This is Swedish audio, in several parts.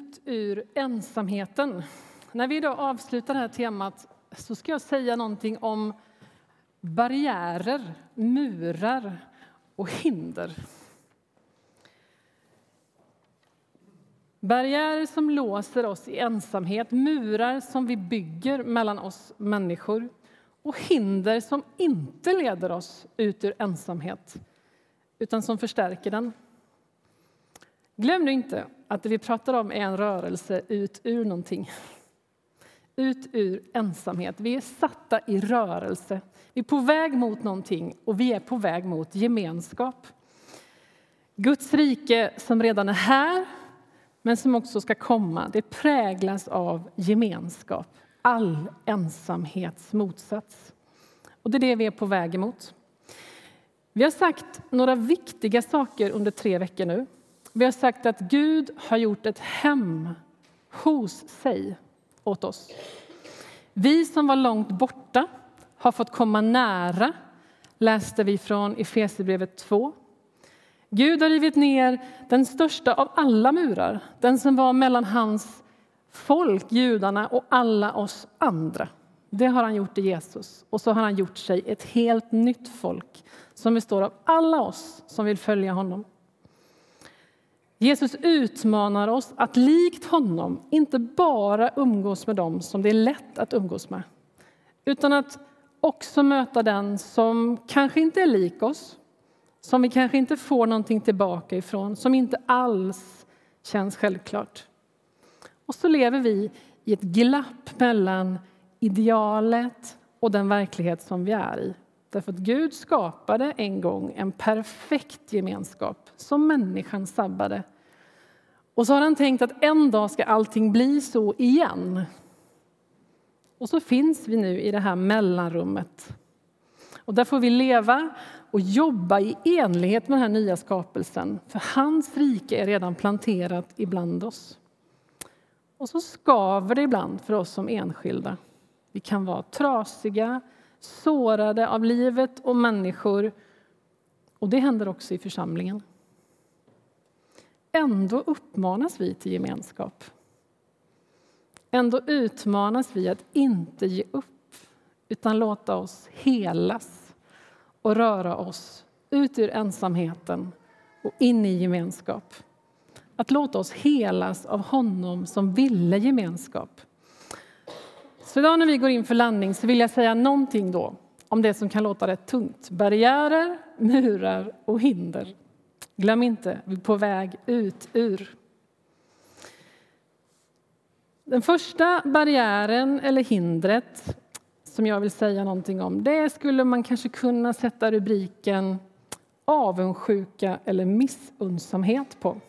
ut ur ensamheten. När vi idag avslutar det här temat så ska jag säga någonting om barriärer, murar och hinder. Barriärer som låser oss i ensamhet, murar som vi bygger mellan oss människor och hinder som inte leder oss ut ur ensamhet utan som förstärker den. Glöm nu inte att det vi pratar om är en rörelse ut ur någonting. Ut ur ensamhet. Vi är satta i rörelse. Vi är på väg mot någonting och vi är på väg mot gemenskap. Guds rike som redan är här, men som också ska komma, det präglas av gemenskap. All ensamhets motsats. Och det är det vi är på väg emot. Vi har sagt några viktiga saker under tre veckor nu. Vi har sagt att Gud har gjort ett hem hos sig åt oss. Vi som var långt borta har fått komma nära, läste vi från Efesierbrevet 2. Gud har rivit ner den största av alla murar, den som var mellan hans folk, judarna, och alla oss andra. Det har han gjort i Jesus. Och så har han gjort sig ett helt nytt folk som består av alla oss som vill följa honom. Jesus utmanar oss att likt honom inte bara umgås med dem som det är lätt att umgås med utan att också möta den som kanske inte är lik oss som vi kanske inte får någonting tillbaka ifrån, som inte alls känns självklart. Och så lever vi i ett glapp mellan idealet och den verklighet som vi är i. Därför att Gud skapade en gång en perfekt gemenskap som människan sabbade. Och så har han tänkt att en dag ska allting bli så igen. Och så finns vi nu i det här mellanrummet. Och där får vi leva och jobba i enlighet med den här nya skapelsen. För hans rike är redan planterat ibland oss. Och så skaver det ibland för oss som enskilda. Vi kan vara trasiga, sårade av livet och människor. Och det händer också i församlingen. Ändå uppmanas vi till gemenskap. Ändå utmanas vi att inte ge upp utan låta oss helas och röra oss ut ur ensamheten och in i gemenskap. Att låta oss helas av honom som ville gemenskap. Så idag när vi går in för landning så vill jag säga någonting då om det som kan låta rätt tungt. Barriärer, murar och hinder. Glöm inte, vi är på väg ut ur. Den första barriären eller hindret som jag vill säga någonting om, det skulle man kanske kunna sätta rubriken avundsjuka eller missunnsamhet på.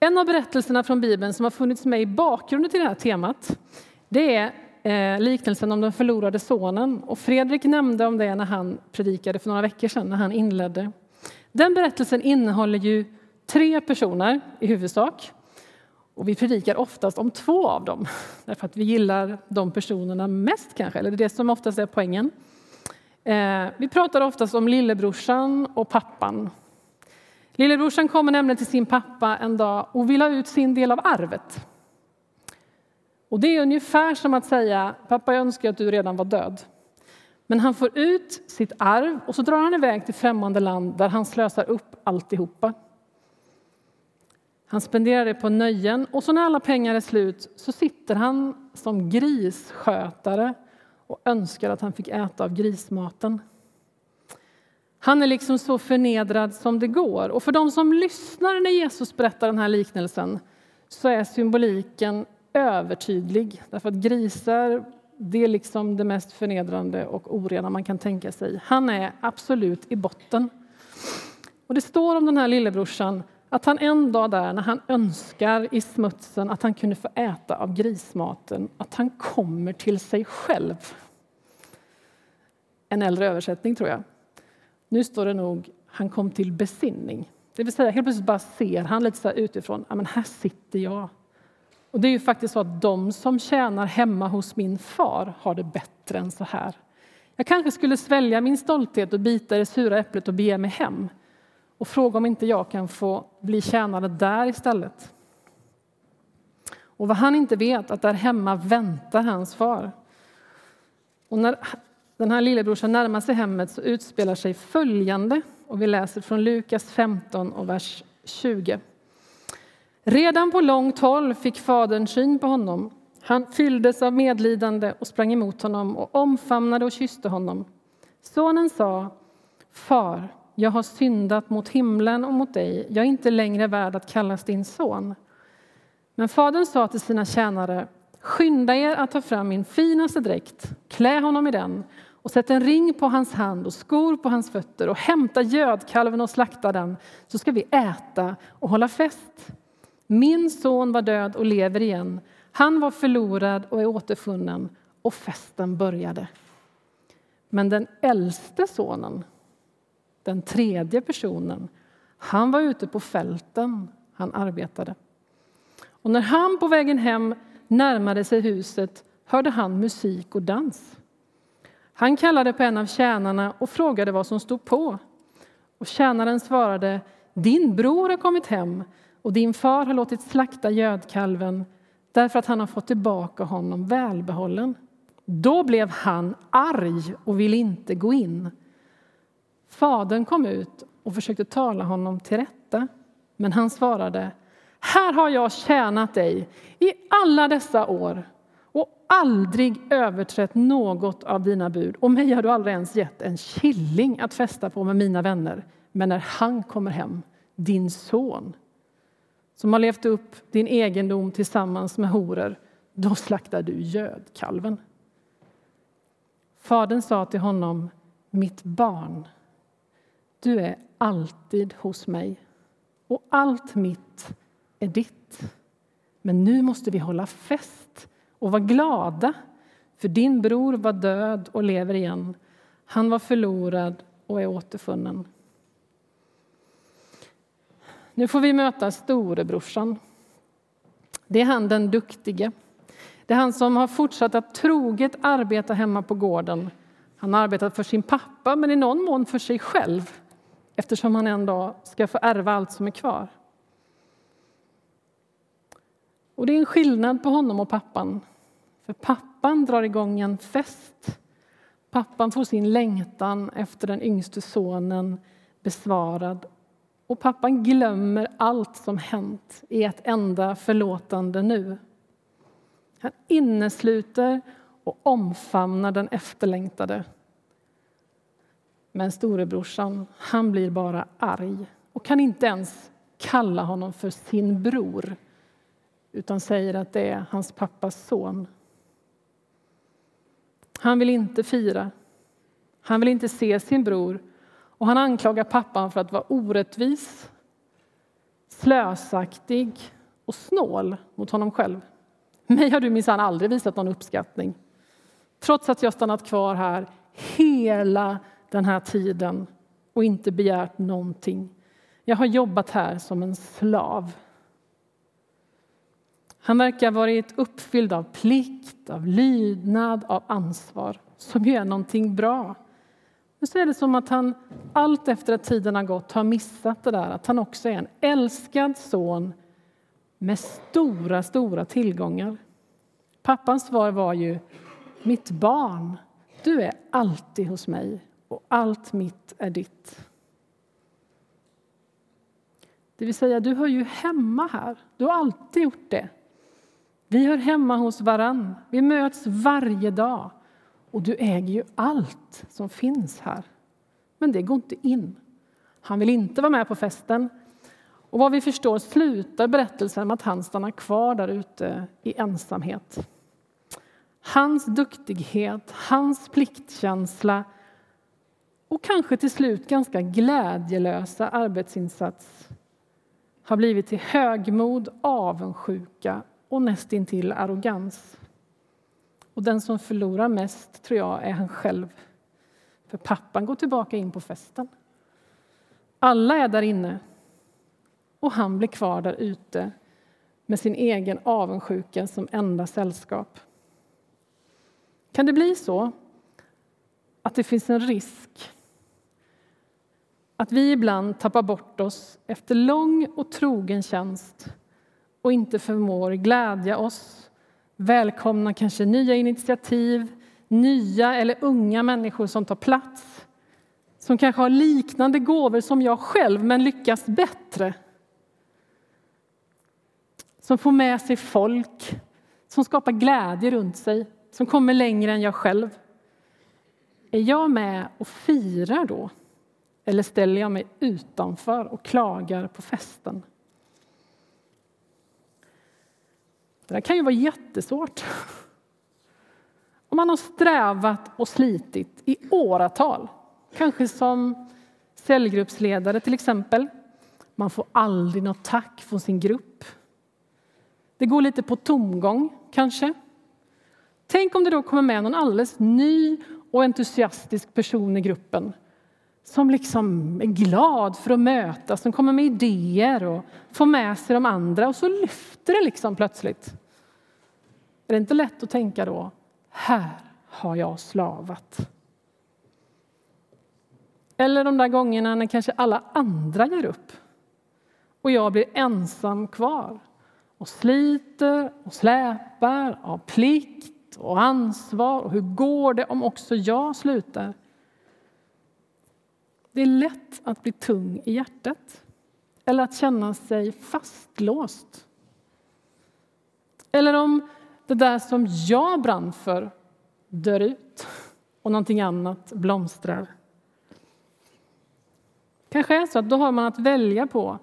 En av berättelserna från Bibeln som har funnits med i bakgrunden till det här temat det är eh, liknelsen om den förlorade sonen. Och Fredrik nämnde om det när han predikade för några veckor sedan, när han inledde. Den berättelsen innehåller ju tre personer i huvudsak. Och vi predikar oftast om två av dem, därför att vi gillar de personerna mest kanske, eller det är det som oftast är poängen. Eh, vi pratar oftast om lillebrorsan och pappan. Lillebrorsan kommer nämligen till sin pappa en dag och vill ha ut sin del av arvet. Och det är ungefär som att säga, pappa jag önskar att du redan var död. Men han får ut sitt arv och så drar han iväg till främmande land där han slösar upp alltihopa. Han spenderar det på nöjen och så när alla pengar är slut så sitter han som grisskötare och önskar att han fick äta av grismaten. Han är liksom så förnedrad som det går. Och för de som lyssnar när Jesus berättar den här liknelsen så är symboliken övertydlig. Därför att grisar det är liksom det mest förnedrande och orena man kan tänka sig. Han är absolut i botten. Och det står om den här lillebrorsan att han en dag där när han önskar i smutsen att han kunde få äta av grismaten, att han kommer till sig själv. En äldre översättning tror jag. Nu står det nog han kom till besinning. Det vill säga helt plötsligt bara ser han lite så här utifrån, ja men här sitter jag och det är ju faktiskt så att de som tjänar hemma hos min far har det bättre än så här. Jag kanske skulle svälja min stolthet och bita i det sura äpplet och bege mig hem och fråga om inte jag kan få bli tjänare där istället. och vad han inte vet att där hemma väntar hans far. Och när den här lillebrorsan närmar sig hemmet så utspelar sig följande och vi läser från Lukas 15 och vers 20. Redan på långt håll fick fadern syn på honom. Han fylldes av medlidande och sprang emot honom och omfamnade och kysste honom. Sonen sa, Far, jag har syndat mot himlen och mot dig. Jag är inte längre värd att kallas din son. Men fadern sa till sina tjänare, skynda er att ta fram min finaste dräkt, klä honom i den och sätt en ring på hans hand och skor på hans fötter och hämta gödkalven och slakta den, så ska vi äta och hålla fest. Min son var död och lever igen. Han var förlorad och är återfunnen och festen började. Men den äldste sonen, den tredje personen, han var ute på fälten, han arbetade. Och när han på vägen hem närmade sig huset hörde han musik och dans. Han kallade på en av tjänarna och frågade vad som stod på. Och tjänaren svarade, din bror har kommit hem och din far har låtit slakta gödkalven därför att han har fått tillbaka honom välbehållen. Då blev han arg och ville inte gå in. Fadern kom ut och försökte tala honom till rätta, men han svarade Här har jag tjänat dig i alla dessa år och aldrig överträtt något av dina bud. Och mig har du aldrig ens gett en killing att festa på med mina vänner. Men när han kommer hem, din son, som har levt upp din egendom tillsammans med horor, då slaktar du gödkalven. Fadern sa till honom, mitt barn, du är alltid hos mig och allt mitt är ditt. Men nu måste vi hålla fest och vara glada, för din bror var död och lever igen. Han var förlorad och är återfunnen. Nu får vi möta storebrorsan. Det är han den duktige. Det är han som har fortsatt att troget arbeta hemma på gården. Han har arbetat för sin pappa, men i någon mån för sig själv eftersom han en dag ska få ärva allt som är kvar. Och Det är en skillnad på honom och pappan. För pappan drar igång en fest. Pappan får sin längtan efter den yngste sonen besvarad och pappan glömmer allt som hänt i ett enda förlåtande nu. Han innesluter och omfamnar den efterlängtade. Men storebrorsan, han blir bara arg och kan inte ens kalla honom för sin bror utan säger att det är hans pappas son. Han vill inte fira. Han vill inte se sin bror och han anklagar pappan för att vara orättvis, slösaktig och snål mot honom själv. Mig har du minsann aldrig visat någon uppskattning. Trots att jag stannat kvar här hela den här tiden och inte begärt någonting. Jag har jobbat här som en slav. Han verkar ha varit uppfylld av plikt, av lydnad, av ansvar, som ju är någonting bra. Men så är det som att han allt efter att tiden har gått har missat det där att han också är en älskad son med stora, stora tillgångar. Pappans svar var ju mitt barn, du är alltid hos mig och allt mitt är ditt. Det vill säga, du hör ju hemma här. Du har alltid gjort det. Vi hör hemma hos varann. Vi möts varje dag. Och du äger ju allt som finns här. Men det går inte in. Han vill inte vara med på festen. Och vad vi förstår slutar berättelsen med att han stannar kvar där ute i ensamhet. Hans duktighet, hans pliktkänsla och kanske till slut ganska glädjelösa arbetsinsats har blivit till högmod, avundsjuka och nästintill arrogans. Och den som förlorar mest tror jag är han själv. För pappan går tillbaka in på festen. Alla är där inne och han blir kvar där ute med sin egen avundsjuka som enda sällskap. Kan det bli så att det finns en risk att vi ibland tappar bort oss efter lång och trogen tjänst och inte förmår glädja oss, välkomna kanske nya initiativ, nya eller unga människor som tar plats, som kanske har liknande gåvor som jag själv, men lyckas bättre. Som får med sig folk, som skapar glädje runt sig, som kommer längre än jag själv. Är jag med och firar då? Eller ställer jag mig utanför och klagar på festen? Det där kan ju vara jättesvårt. Om man har strävat och slitit i åratal, kanske som cellgruppsledare till exempel. Man får aldrig något tack från sin grupp. Det går lite på tomgång, kanske. Tänk om det då kommer med någon alldeles ny och entusiastisk person i gruppen som liksom är glad för att mötas, som kommer med idéer och får med sig de andra och så lyfter det liksom plötsligt. Är det inte lätt att tänka då, här har jag slavat? Eller de där gångerna när kanske alla andra ger upp och jag blir ensam kvar och sliter och släpar av plikt och ansvar. Och hur går det om också jag slutar? Det är lätt att bli tung i hjärtat eller att känna sig fastlåst. Eller om det där som jag brann för dör ut och någonting annat blomstrar. Kanske är så att då har man att välja på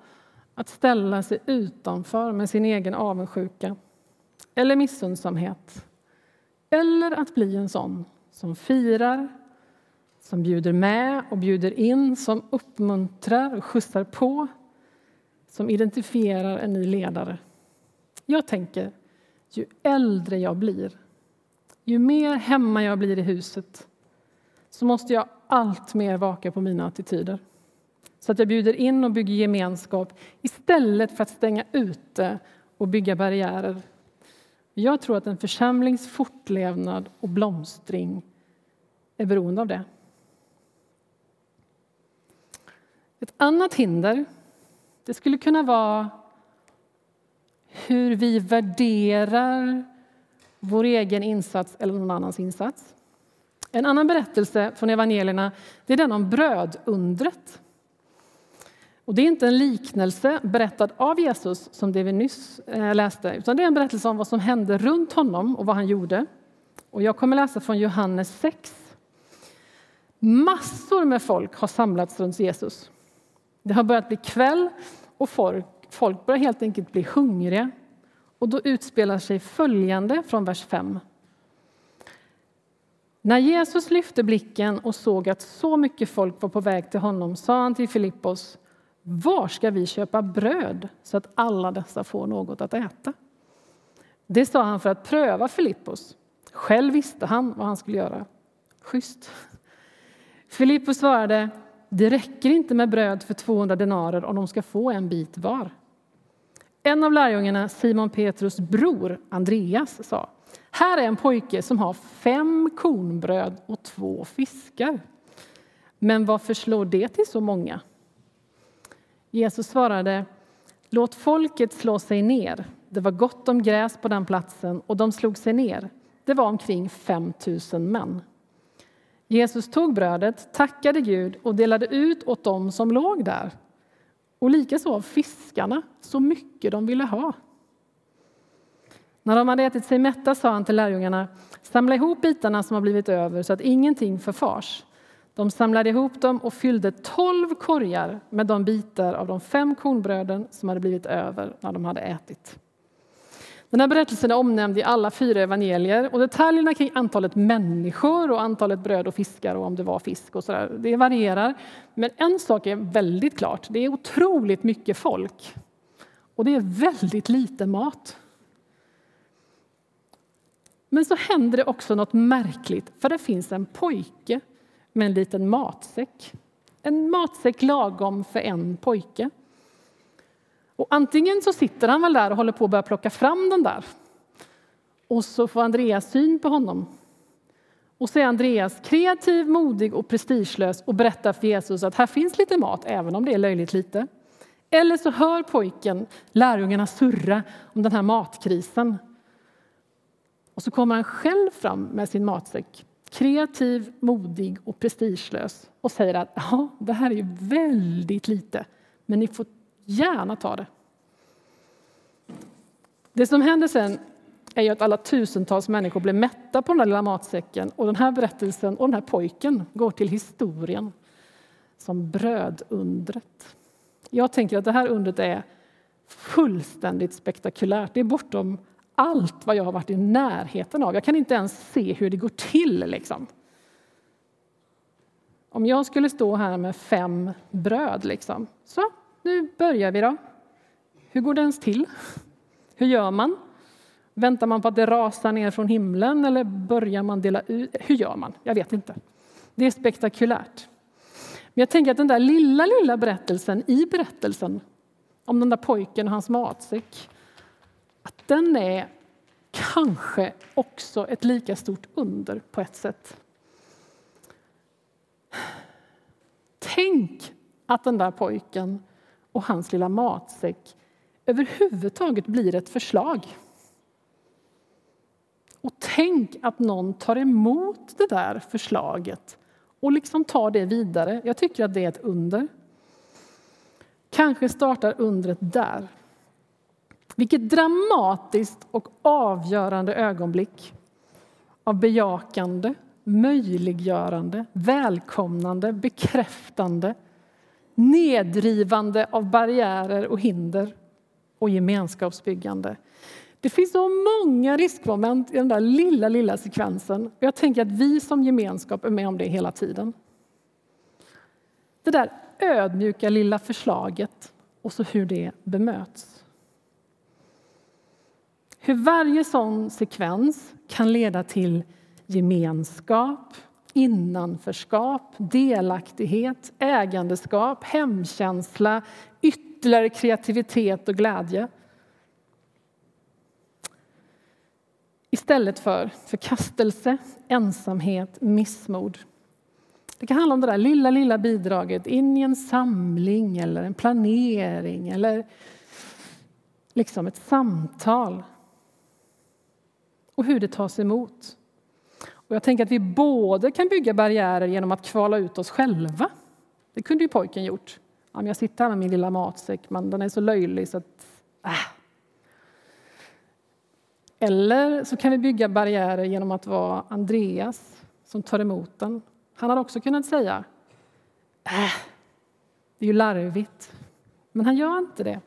att ställa sig utanför med sin egen avundsjuka eller missundsamhet. Eller att bli en sån som firar, som bjuder med och bjuder in, som uppmuntrar och skjutsar på, som identifierar en ny ledare. Jag tänker, ju äldre jag blir, ju mer hemma jag blir i huset så måste jag allt mer vaka på mina attityder så att jag bjuder in och bygger gemenskap istället för att stänga ute och bygga barriärer. Jag tror att en församlings fortlevnad och blomstring är beroende av det. Ett annat hinder det skulle kunna vara hur vi värderar vår egen insats eller någon annans insats. En annan berättelse från evangelierna det är den om brödundret. Och det är inte en liknelse berättad av Jesus som det vi nyss eh, läste, utan det är en berättelse om vad som hände runt honom och vad han gjorde. Och jag kommer läsa från Johannes 6. Massor med folk har samlats runt Jesus. Det har börjat bli kväll och folk, folk börjar helt enkelt bli hungriga. Och då utspelar sig följande från vers 5. När Jesus lyfte blicken och såg att så mycket folk var på väg till honom sa han till Filippos var ska vi köpa bröd så att alla dessa får något att äta? Det sa han för att pröva Filippos. Själv visste han vad han skulle göra. Schysst. Filippos svarade, det räcker inte med bröd för 200 denarer om de ska få en bit var. En av lärjungarna, Simon Petrus bror Andreas, sa här är en pojke som har fem kornbröd och två fiskar. Men vad förslår det till så många? Jesus svarade, låt folket slå sig ner. Det var gott om gräs på den platsen och de slog sig ner. Det var omkring 5 000 män. Jesus tog brödet, tackade Gud och delade ut åt dem som låg där. Och likaså av fiskarna, så mycket de ville ha. När de hade ätit sig mätta sa han till lärjungarna, samla ihop bitarna som har blivit över så att ingenting förfars. De samlade ihop dem och fyllde tolv korgar med de bitar av de fem kornbröden som hade blivit över när de hade ätit. Den här berättelsen är omnämnd i alla fyra evangelier och detaljerna kring antalet människor och antalet bröd och fiskar och om det var fisk och sådär, det varierar. Men en sak är väldigt klart, det är otroligt mycket folk och det är väldigt lite mat. Men så händer det också något märkligt, för det finns en pojke med en liten matsäck. En matsäck lagom för en pojke. Och antingen så sitter han väl där och håller på att börja plocka fram den där. Och så får Andreas syn på honom. Och så är Andreas kreativ, modig och prestigelös och berättar för Jesus att här finns lite mat, även om det är löjligt lite. Eller så hör pojken lärjungarna surra om den här matkrisen. Och så kommer han själv fram med sin matsäck, kreativ, modig och prestigelös och säger att ja, det här är ju väldigt lite, men ni får gärna ta det. Det som händer sen är ju att alla tusentals människor blir mätta på den där lilla matsäcken och den här berättelsen och den här pojken går till historien som brödundret. Jag tänker att det här undret är fullständigt spektakulärt. Det är bortom allt vad jag har varit i närheten av. Jag kan inte ens se hur det går till. Liksom. Om jag skulle stå här med fem bröd, liksom. så nu börjar vi då. Hur går det ens till? Hur gör man? Väntar man på att det rasar ner från himlen eller börjar man dela ut? Hur gör man? Jag vet inte. Det är spektakulärt. Men jag tänker att den där lilla, lilla berättelsen i berättelsen om den där pojken och hans matsäck, att den är kanske också ett lika stort under på ett sätt. Tänk att den där pojken och hans lilla matsäck överhuvudtaget blir ett förslag. Och tänk att någon tar emot det där förslaget och liksom tar det vidare. Jag tycker att det är ett under. Kanske startar undret där. Vilket dramatiskt och avgörande ögonblick av bejakande, möjliggörande, välkomnande, bekräftande, nedrivande av barriärer och hinder och gemenskapsbyggande. Det finns så många riskmoment i den där lilla, lilla sekvensen. Jag tänker att vi som gemenskap är med om det hela tiden. Det där ödmjuka lilla förslaget och så hur det bemöts. Hur varje sån sekvens kan leda till gemenskap, innanförskap, delaktighet, ägandeskap, hemkänsla, ytterligare kreativitet och glädje. Istället för förkastelse, ensamhet, missmod. Det kan handla om det där lilla, lilla bidraget in i en samling eller en planering eller liksom ett samtal. Och hur det tas emot. Och jag tänker att vi både kan bygga barriärer genom att kvala ut oss själva. Det kunde ju pojken gjort. jag sitter här med min lilla matsäck, men den är så löjlig så att... Äh. Eller så kan vi bygga barriärer genom att vara Andreas som tar emot den. Han hade också kunnat säga äh, det är ju larvigt. Men han gör inte det.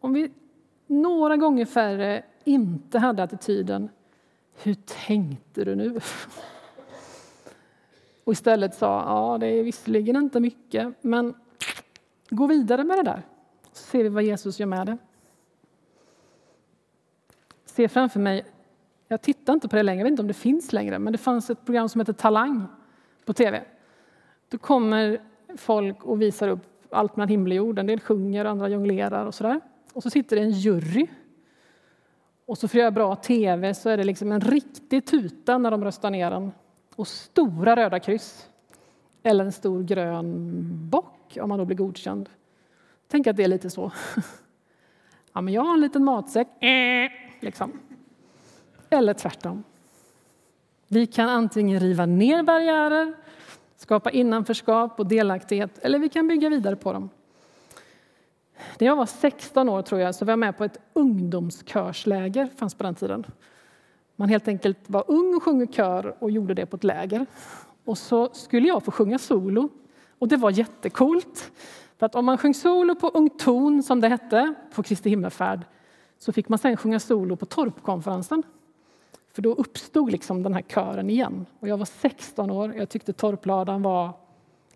Om vi några gånger färre inte hade attityden Hur tänkte du nu? Och istället sa ja, det är visserligen inte mycket, men gå vidare med det där så ser vi vad Jesus gör med det. ser framför mig, jag tittar inte på det längre, jag vet inte om det finns längre, men det fanns ett program som heter Talang på tv. Då kommer folk och visar upp allt mellan himmel och jord. En del sjunger, andra jonglerar och sådär. Och så sitter det en jury. Och så för att göra bra tv så är det liksom en riktig tuta när de röstar ner den. Och stora röda kryss. Eller en stor grön bock om man då blir godkänd. Tänk att det är lite så. Ja, men jag har en liten matsäck. Liksom. Eller tvärtom. Vi kan antingen riva ner barriärer, skapa innanförskap och delaktighet, eller vi kan bygga vidare på dem. När jag var 16 år tror jag, så var jag med på ett ungdomskörsläger, fanns på den tiden. Man helt enkelt var ung och sjöng kör och gjorde det på ett läger. Och så skulle jag få sjunga solo. Och det var jättekult. För att om man sjöng solo på Ung ton, som det hette, på Kristi himmelfärd, så fick man sen sjunga solo på Torpkonferensen. För då uppstod liksom den här kören igen. Och jag var 16 år. Jag tyckte Torpladan var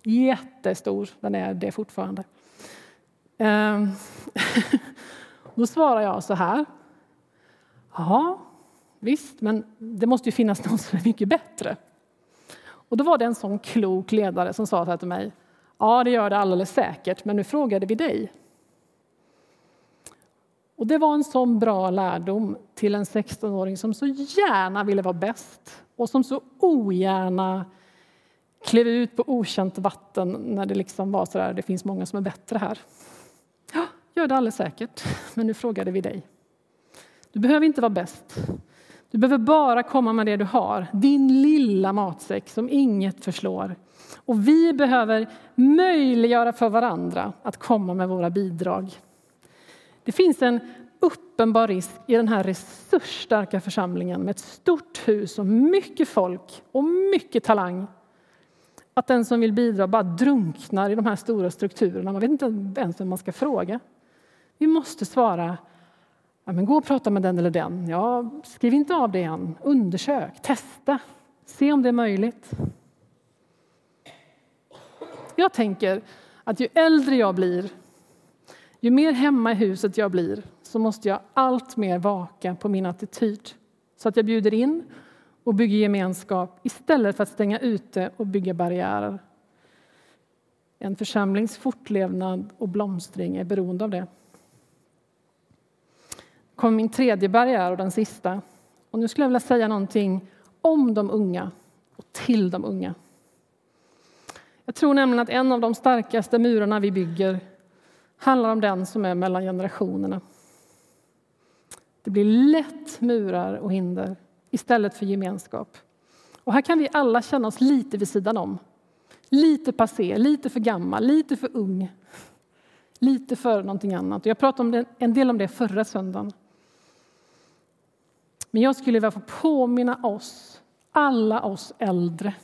jättestor. Den är det fortfarande. Ehm, då svarar jag så här. Ja, visst, men det måste ju finnas någon som är mycket bättre. Och då var det en sån klok ledare som sa så här till mig. Ja, det gör det alldeles säkert, men nu frågade vi dig. Och det var en sån bra lärdom till en 16-åring som så gärna ville vara bäst och som så ogärna klev ut på okänt vatten när det liksom var så där, det finns många som är bättre här. Gör det alldeles säkert, men nu frågade vi dig. Du behöver inte vara bäst. Du behöver bara komma med det du har, din lilla matsäck som inget förslår. Och vi behöver möjliggöra för varandra att komma med våra bidrag. Det finns en uppenbar risk i den här resursstarka församlingen med ett stort hus och mycket folk och mycket talang att den som vill bidra bara drunknar i de här stora strukturerna. Man vet inte ens vem man ska fråga. Vi måste svara ja, men gå och prata med den eller den. Ja, skriv inte av det än. Undersök, testa, se om det är möjligt. Jag tänker att ju äldre jag blir, ju mer hemma i huset jag blir så måste jag allt mer vaka på min attityd så att jag bjuder in och bygger gemenskap istället för att stänga ute och bygga barriärer. En församlings fortlevnad och blomstring är beroende av det kommer min tredje barriär och den sista. Och nu skulle jag vilja säga någonting om de unga och till de unga. Jag tror nämligen att en av de starkaste murarna vi bygger handlar om den som är mellan generationerna. Det blir lätt murar och hinder istället för gemenskap. Och här kan vi alla känna oss lite vid sidan om. Lite passé, lite för gammal, lite för ung. Lite för någonting annat. Jag pratade en del om det förra söndagen. Men jag skulle vilja få påminna oss, alla oss äldre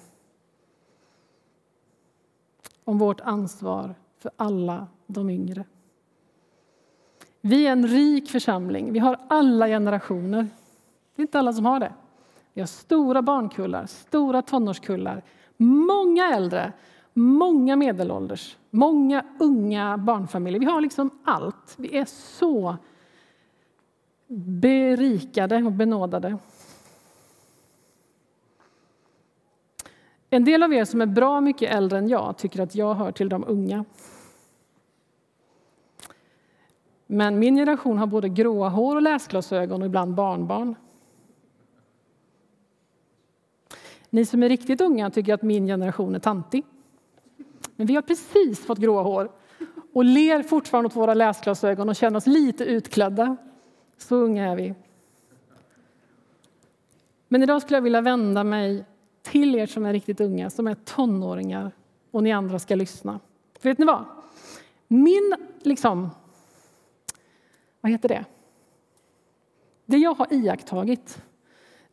om vårt ansvar för alla de yngre. Vi är en rik församling. Vi har alla generationer. Det är inte alla som har det. Vi har stora barnkullar, stora tonårskullar, många äldre, många medelålders, många unga barnfamiljer. Vi har liksom allt. Vi är så berikade och benådade. En del av er som är bra mycket äldre än jag tycker att jag hör till de unga. Men min generation har både gråa hår och läsglasögon och ibland barnbarn. Ni som är riktigt unga tycker att min generation är tantig. Men vi har precis fått gråa hår och ler fortfarande åt våra läsglasögon och känner oss lite utklädda. Så unga är vi. Men idag skulle jag vilja vända mig till er som är riktigt unga, som är tonåringar och ni andra ska lyssna. För vet ni vad? Min, liksom, vad heter det? Det jag har iakttagit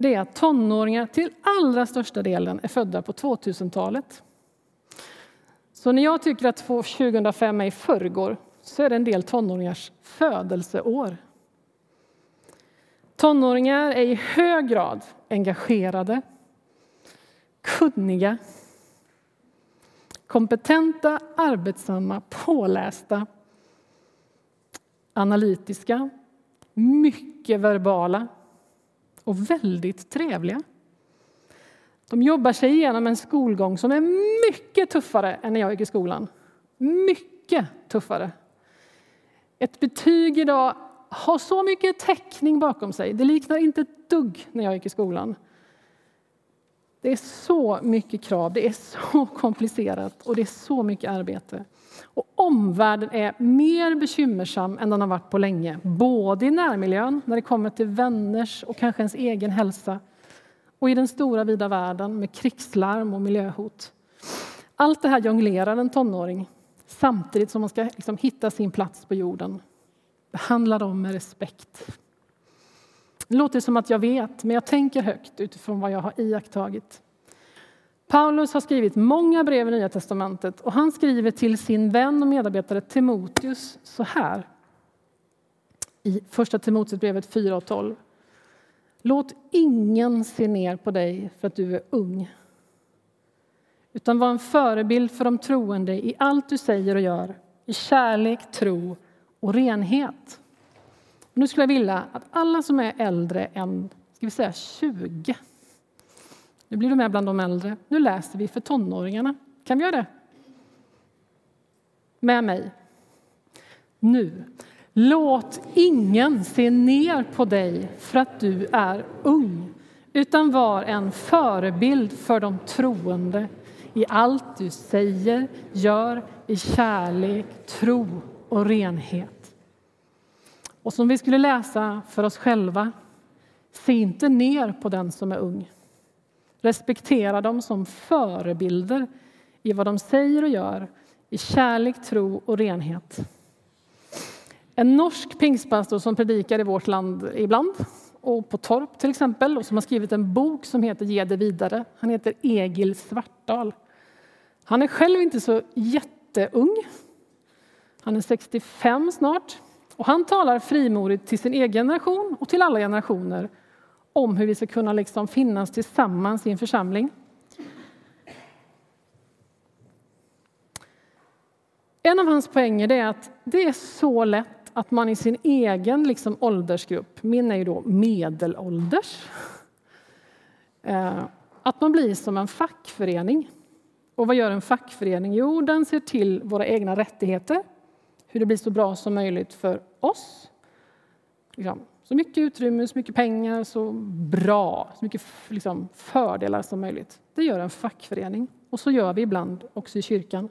det är att tonåringar till allra största delen är födda på 2000-talet. Så när jag tycker att 2005 är i förrgår så är det en del tonåringars födelseår. Tonåringar är i hög grad engagerade, kunniga, kompetenta, arbetsamma, pålästa, analytiska, mycket verbala och väldigt trevliga. De jobbar sig igenom en skolgång som är mycket tuffare än när jag gick i skolan. Mycket tuffare. Ett betyg idag har så mycket täckning bakom sig. Det liknar inte ett dugg när jag gick i skolan. Det är så mycket krav, det är så komplicerat och det är så mycket arbete. Och omvärlden är mer bekymmersam än den har varit på länge. Både i närmiljön, när det kommer till vänners och kanske ens egen hälsa och i den stora vida världen med krigslarm och miljöhot. Allt det här jonglerar en tonåring samtidigt som man ska liksom hitta sin plats på jorden. Behandla dem med respekt. Det låter som att jag vet, men jag tänker högt utifrån vad jag har iakttagit. Paulus har skrivit många brev i Nya testamentet och han skriver till sin vän och medarbetare Timoteus så här i Första Timoteusbrevet 4 och 12. Låt ingen se ner på dig för att du är ung utan var en förebild för de troende i allt du säger och gör, i kärlek, tro och renhet. Nu skulle jag vilja att alla som är äldre än ska vi säga 20 nu blir du med bland de äldre. Nu läser vi för tonåringarna. Kan vi göra det? Med mig. Nu. Låt ingen se ner på dig för att du är ung utan var en förebild för de troende i allt du säger, gör i kärlek, tro och renhet. Och som vi skulle läsa för oss själva, se inte ner på den som är ung. Respektera dem som förebilder i vad de säger och gör i kärlek, tro och renhet. En norsk pingstpastor som predikar i vårt land ibland och på Torp till exempel och som har skrivit en bok som heter Ge det vidare. Han heter Egil Svartdal. Han är själv inte så jätteung. Han är 65 snart och han talar frimodigt till sin egen generation och till alla generationer om hur vi ska kunna liksom finnas tillsammans i en församling. En av hans poänger är att det är så lätt att man i sin egen liksom, åldersgrupp, min är ju då medelålders, eh, att man blir som en fackförening. Och vad gör en fackförening? Jo, den ser till våra egna rättigheter, hur det blir så bra som möjligt för oss. Liksom, så mycket utrymme, så mycket pengar, så bra, så mycket liksom, fördelar som möjligt. Det gör en fackförening. Och så gör vi ibland också i kyrkan.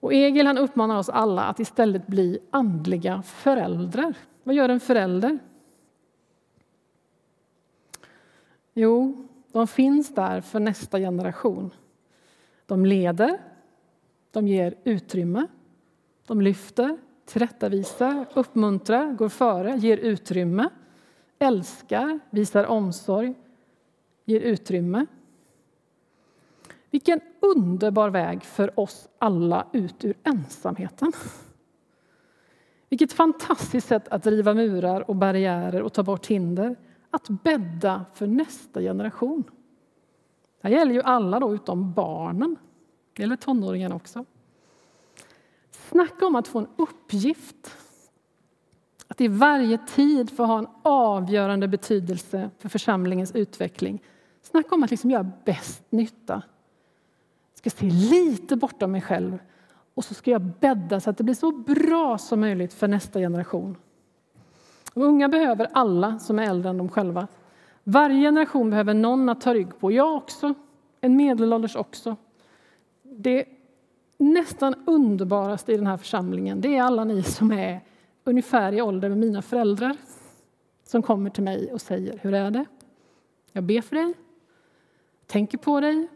Och Egil han uppmanar oss alla att istället bli andliga föräldrar. Vad gör en förälder? Jo, de finns där för nästa generation. De leder, de ger utrymme, de lyfter, tillrättavisar, uppmuntrar, går före, ger utrymme, älskar, visar omsorg, ger utrymme. Vilken underbar väg för oss alla ut ur ensamheten. Vilket fantastiskt sätt att riva murar och barriärer och ta bort hinder. Att bädda för nästa generation. Det här gäller ju alla då, utom barnen. Det gäller tonåringarna också. Snacka om att få en uppgift. Att i varje tid få ha en avgörande betydelse för församlingens utveckling. Snacka om att liksom göra bäst nytta Jag ska se lite bortom mig själv och så ska jag bädda så att det blir så bra som möjligt för nästa generation. Och unga behöver alla som är äldre än de själva. Varje generation behöver någon att ta rygg på. Jag också, en medelålders också. Det nästan underbaraste i den här församlingen det är alla ni som är ungefär i ålder med mina föräldrar som kommer till mig och säger hur är det? Jag ber för dig, tänker på dig,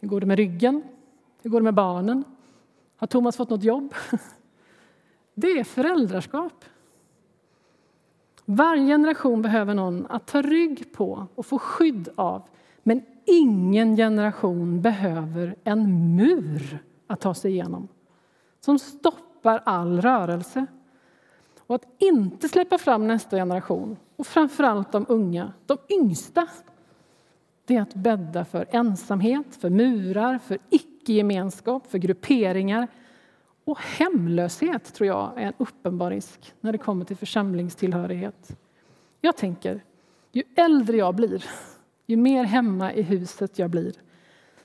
hur går det med ryggen? Hur går det med barnen? Har Thomas fått något jobb? Det är föräldraskap. Varje generation behöver någon att ta rygg på och få skydd av. Men ingen generation behöver en mur att ta sig igenom som stoppar all rörelse. Och att inte släppa fram nästa generation, och framförallt de unga, de yngsta det är att bädda för ensamhet, för murar, för icke-gemenskap, för grupperingar. Och hemlöshet tror jag är en uppenbar risk när det kommer till församlingstillhörighet. Jag tänker, ju äldre jag blir, ju mer hemma i huset jag blir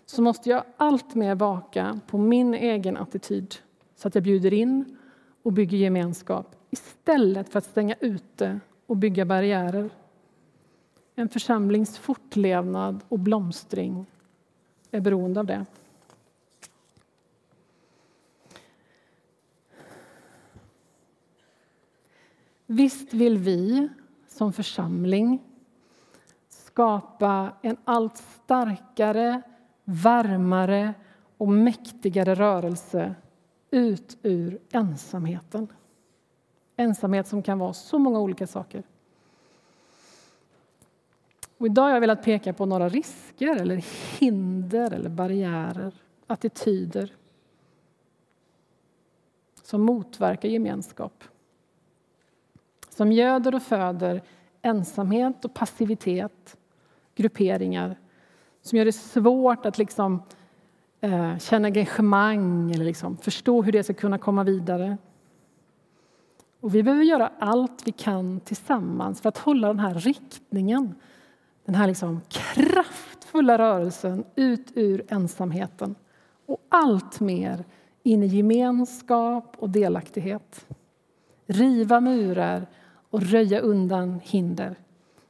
så måste jag alltmer vaka på min egen attityd så att jag bjuder in och bygger gemenskap istället för att stänga ute och bygga barriärer. En församlings fortlevnad och blomstring är beroende av det. Visst vill vi som församling skapa en allt starkare, varmare och mäktigare rörelse ut ur ensamheten. Ensamhet som kan vara så många olika saker. Och idag har jag velat peka på några risker, eller hinder eller barriärer, attityder som motverkar gemenskap. Som göder och föder ensamhet och passivitet, grupperingar som gör det svårt att liksom, eh, känna engagemang eller liksom förstå hur det ska kunna komma vidare. Och vi behöver göra allt vi kan tillsammans för att hålla den här riktningen den här liksom kraftfulla rörelsen ut ur ensamheten och allt mer in i gemenskap och delaktighet. Riva murar och röja undan hinder.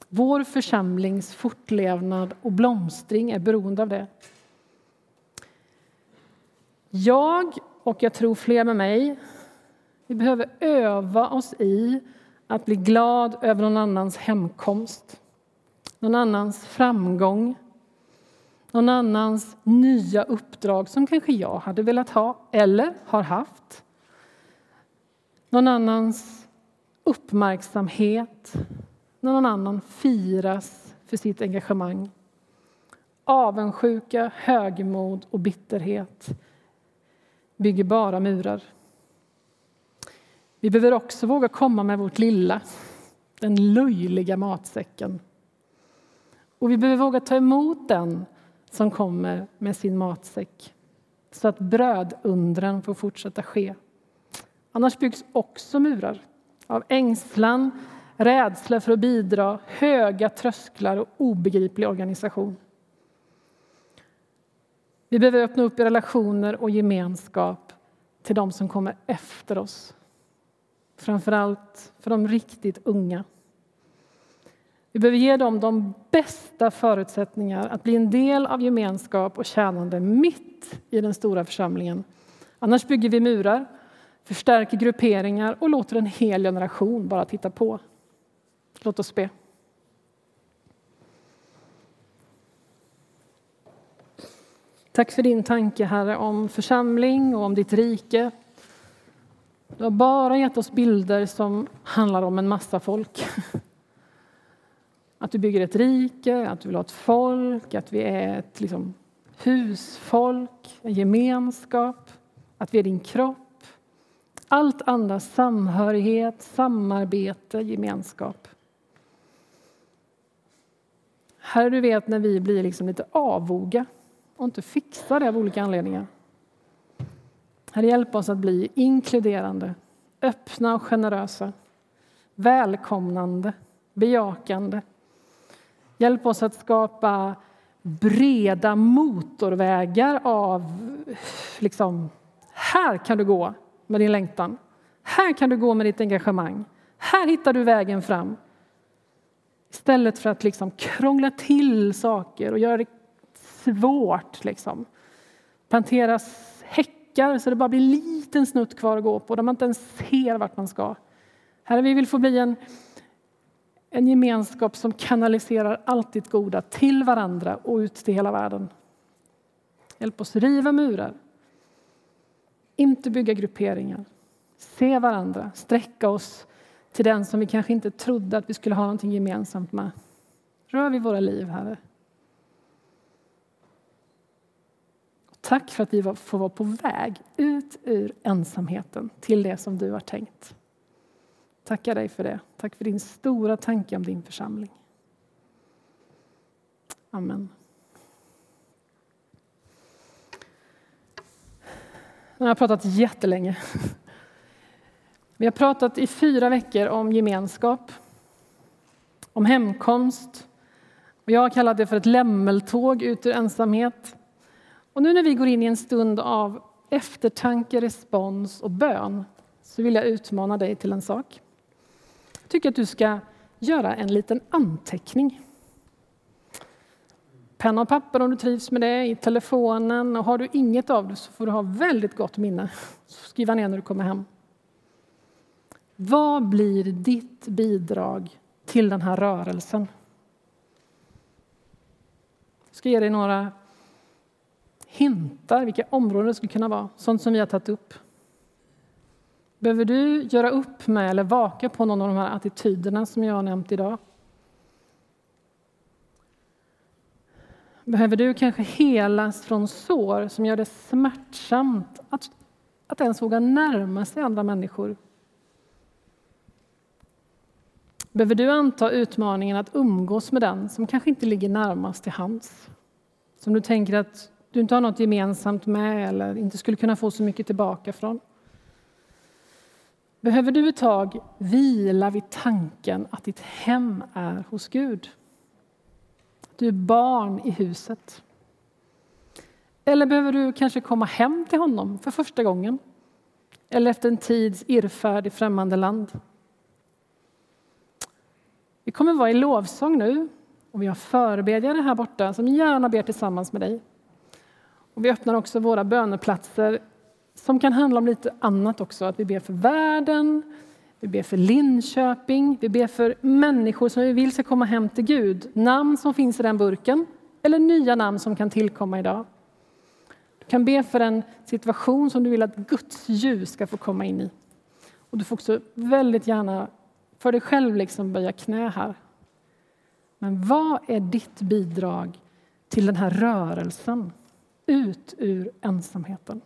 Vår församlings fortlevnad och blomstring är beroende av det. Jag, och jag tror fler med mig, vi behöver öva oss i att bli glad över någon annans hemkomst, någon annans framgång, någon annans nya uppdrag som kanske jag hade velat ha eller har haft. Någon annans uppmärksamhet, när någon annan firas för sitt engagemang. Avundsjuka, högmod och bitterhet bygger bara murar. Vi behöver också våga komma med vårt lilla, den löjliga matsäcken. Och vi behöver våga ta emot den som kommer med sin matsäck så att brödundren får fortsätta ske. Annars byggs också murar av ängslan, rädsla för att bidra, höga trösklar och obegriplig organisation. Vi behöver öppna upp i relationer och gemenskap till de som kommer efter oss. Framför allt för de riktigt unga. Vi behöver ge dem de bästa förutsättningar att bli en del av gemenskap och tjänande mitt i den stora församlingen. Annars bygger vi murar, förstärker grupperingar och låter en hel generation bara titta på. Låt oss be. Tack för din tanke, Herre, om församling och om ditt rike. Du har bara gett oss bilder som handlar om en massa folk. Att du bygger ett rike, att du vill ha ett folk, att vi är ett liksom, husfolk, en gemenskap, att vi är din kropp. Allt andas samhörighet, samarbete, gemenskap. Herre, du vet när vi blir liksom lite avoga och inte fixar det av olika anledningar. Herre, hjälp oss att bli inkluderande, öppna och generösa, välkomnande, bejakande. Hjälp oss att skapa breda motorvägar av liksom, här kan du gå med din längtan. Här kan du gå med ditt engagemang. Här hittar du vägen fram. Istället för att liksom krångla till saker och göra det svårt. Liksom. Planteras häckar så det bara blir en liten snutt kvar att gå på där man inte ens ser vart man ska. Herre, vi vill få bli en, en gemenskap som kanaliserar allt ditt goda till varandra och ut till hela världen. Hjälp oss riva murar, inte bygga grupperingar. Se varandra, sträcka oss till den som vi kanske inte trodde att vi skulle ha någonting gemensamt med. Rör vid våra liv, Herre. Tack för att vi får vara på väg ut ur ensamheten till det som du har tänkt. Tackar dig för det. Tack för din stora tanke om din församling. Amen. Nu har jag pratat jättelänge. Vi har pratat i fyra veckor om gemenskap, om hemkomst. Och jag har kallat det för ett lämmeltåg ut ur ensamhet. Och nu när vi går in i en stund av eftertanke, respons och bön så vill jag utmana dig till en sak. Jag tycker att du ska göra en liten anteckning. Penna och papper om du trivs med det, i telefonen. Och har du inget av det så får du ha väldigt gott minne. Skriva ner när du kommer hem. Vad blir ditt bidrag till den här rörelsen? Jag ska ge dig några hintar vilka områden det skulle kunna vara, sånt som vi har tagit upp. Behöver du göra upp med eller vaka på någon av de här attityderna som jag har nämnt idag? Behöver du kanske helas från sår som gör det smärtsamt att, att ens våga närma sig andra människor? Behöver du anta utmaningen att umgås med den som kanske inte ligger närmast till hands? Som du tänker att du inte har något gemensamt med eller inte skulle kunna få så mycket tillbaka från. Behöver du ett tag vila vid tanken att ditt hem är hos Gud? Du är barn i huset. Eller behöver du kanske komma hem till honom för första gången? Eller efter en tids irrfärd i främmande land? Vi kommer vara i lovsång nu och vi har förebedjare här borta som gärna ber tillsammans med dig. Och vi öppnar också våra böneplatser som kan handla om lite annat också. Att vi ber för världen, vi ber för Linköping, vi ber för människor som vi vill ska komma hem till Gud. Namn som finns i den burken eller nya namn som kan tillkomma idag. Du kan be för en situation som du vill att Guds ljus ska få komma in i. Och du får också väldigt gärna för dig själv liksom böja knä här. Men vad är ditt bidrag till den här rörelsen ut ur ensamheten?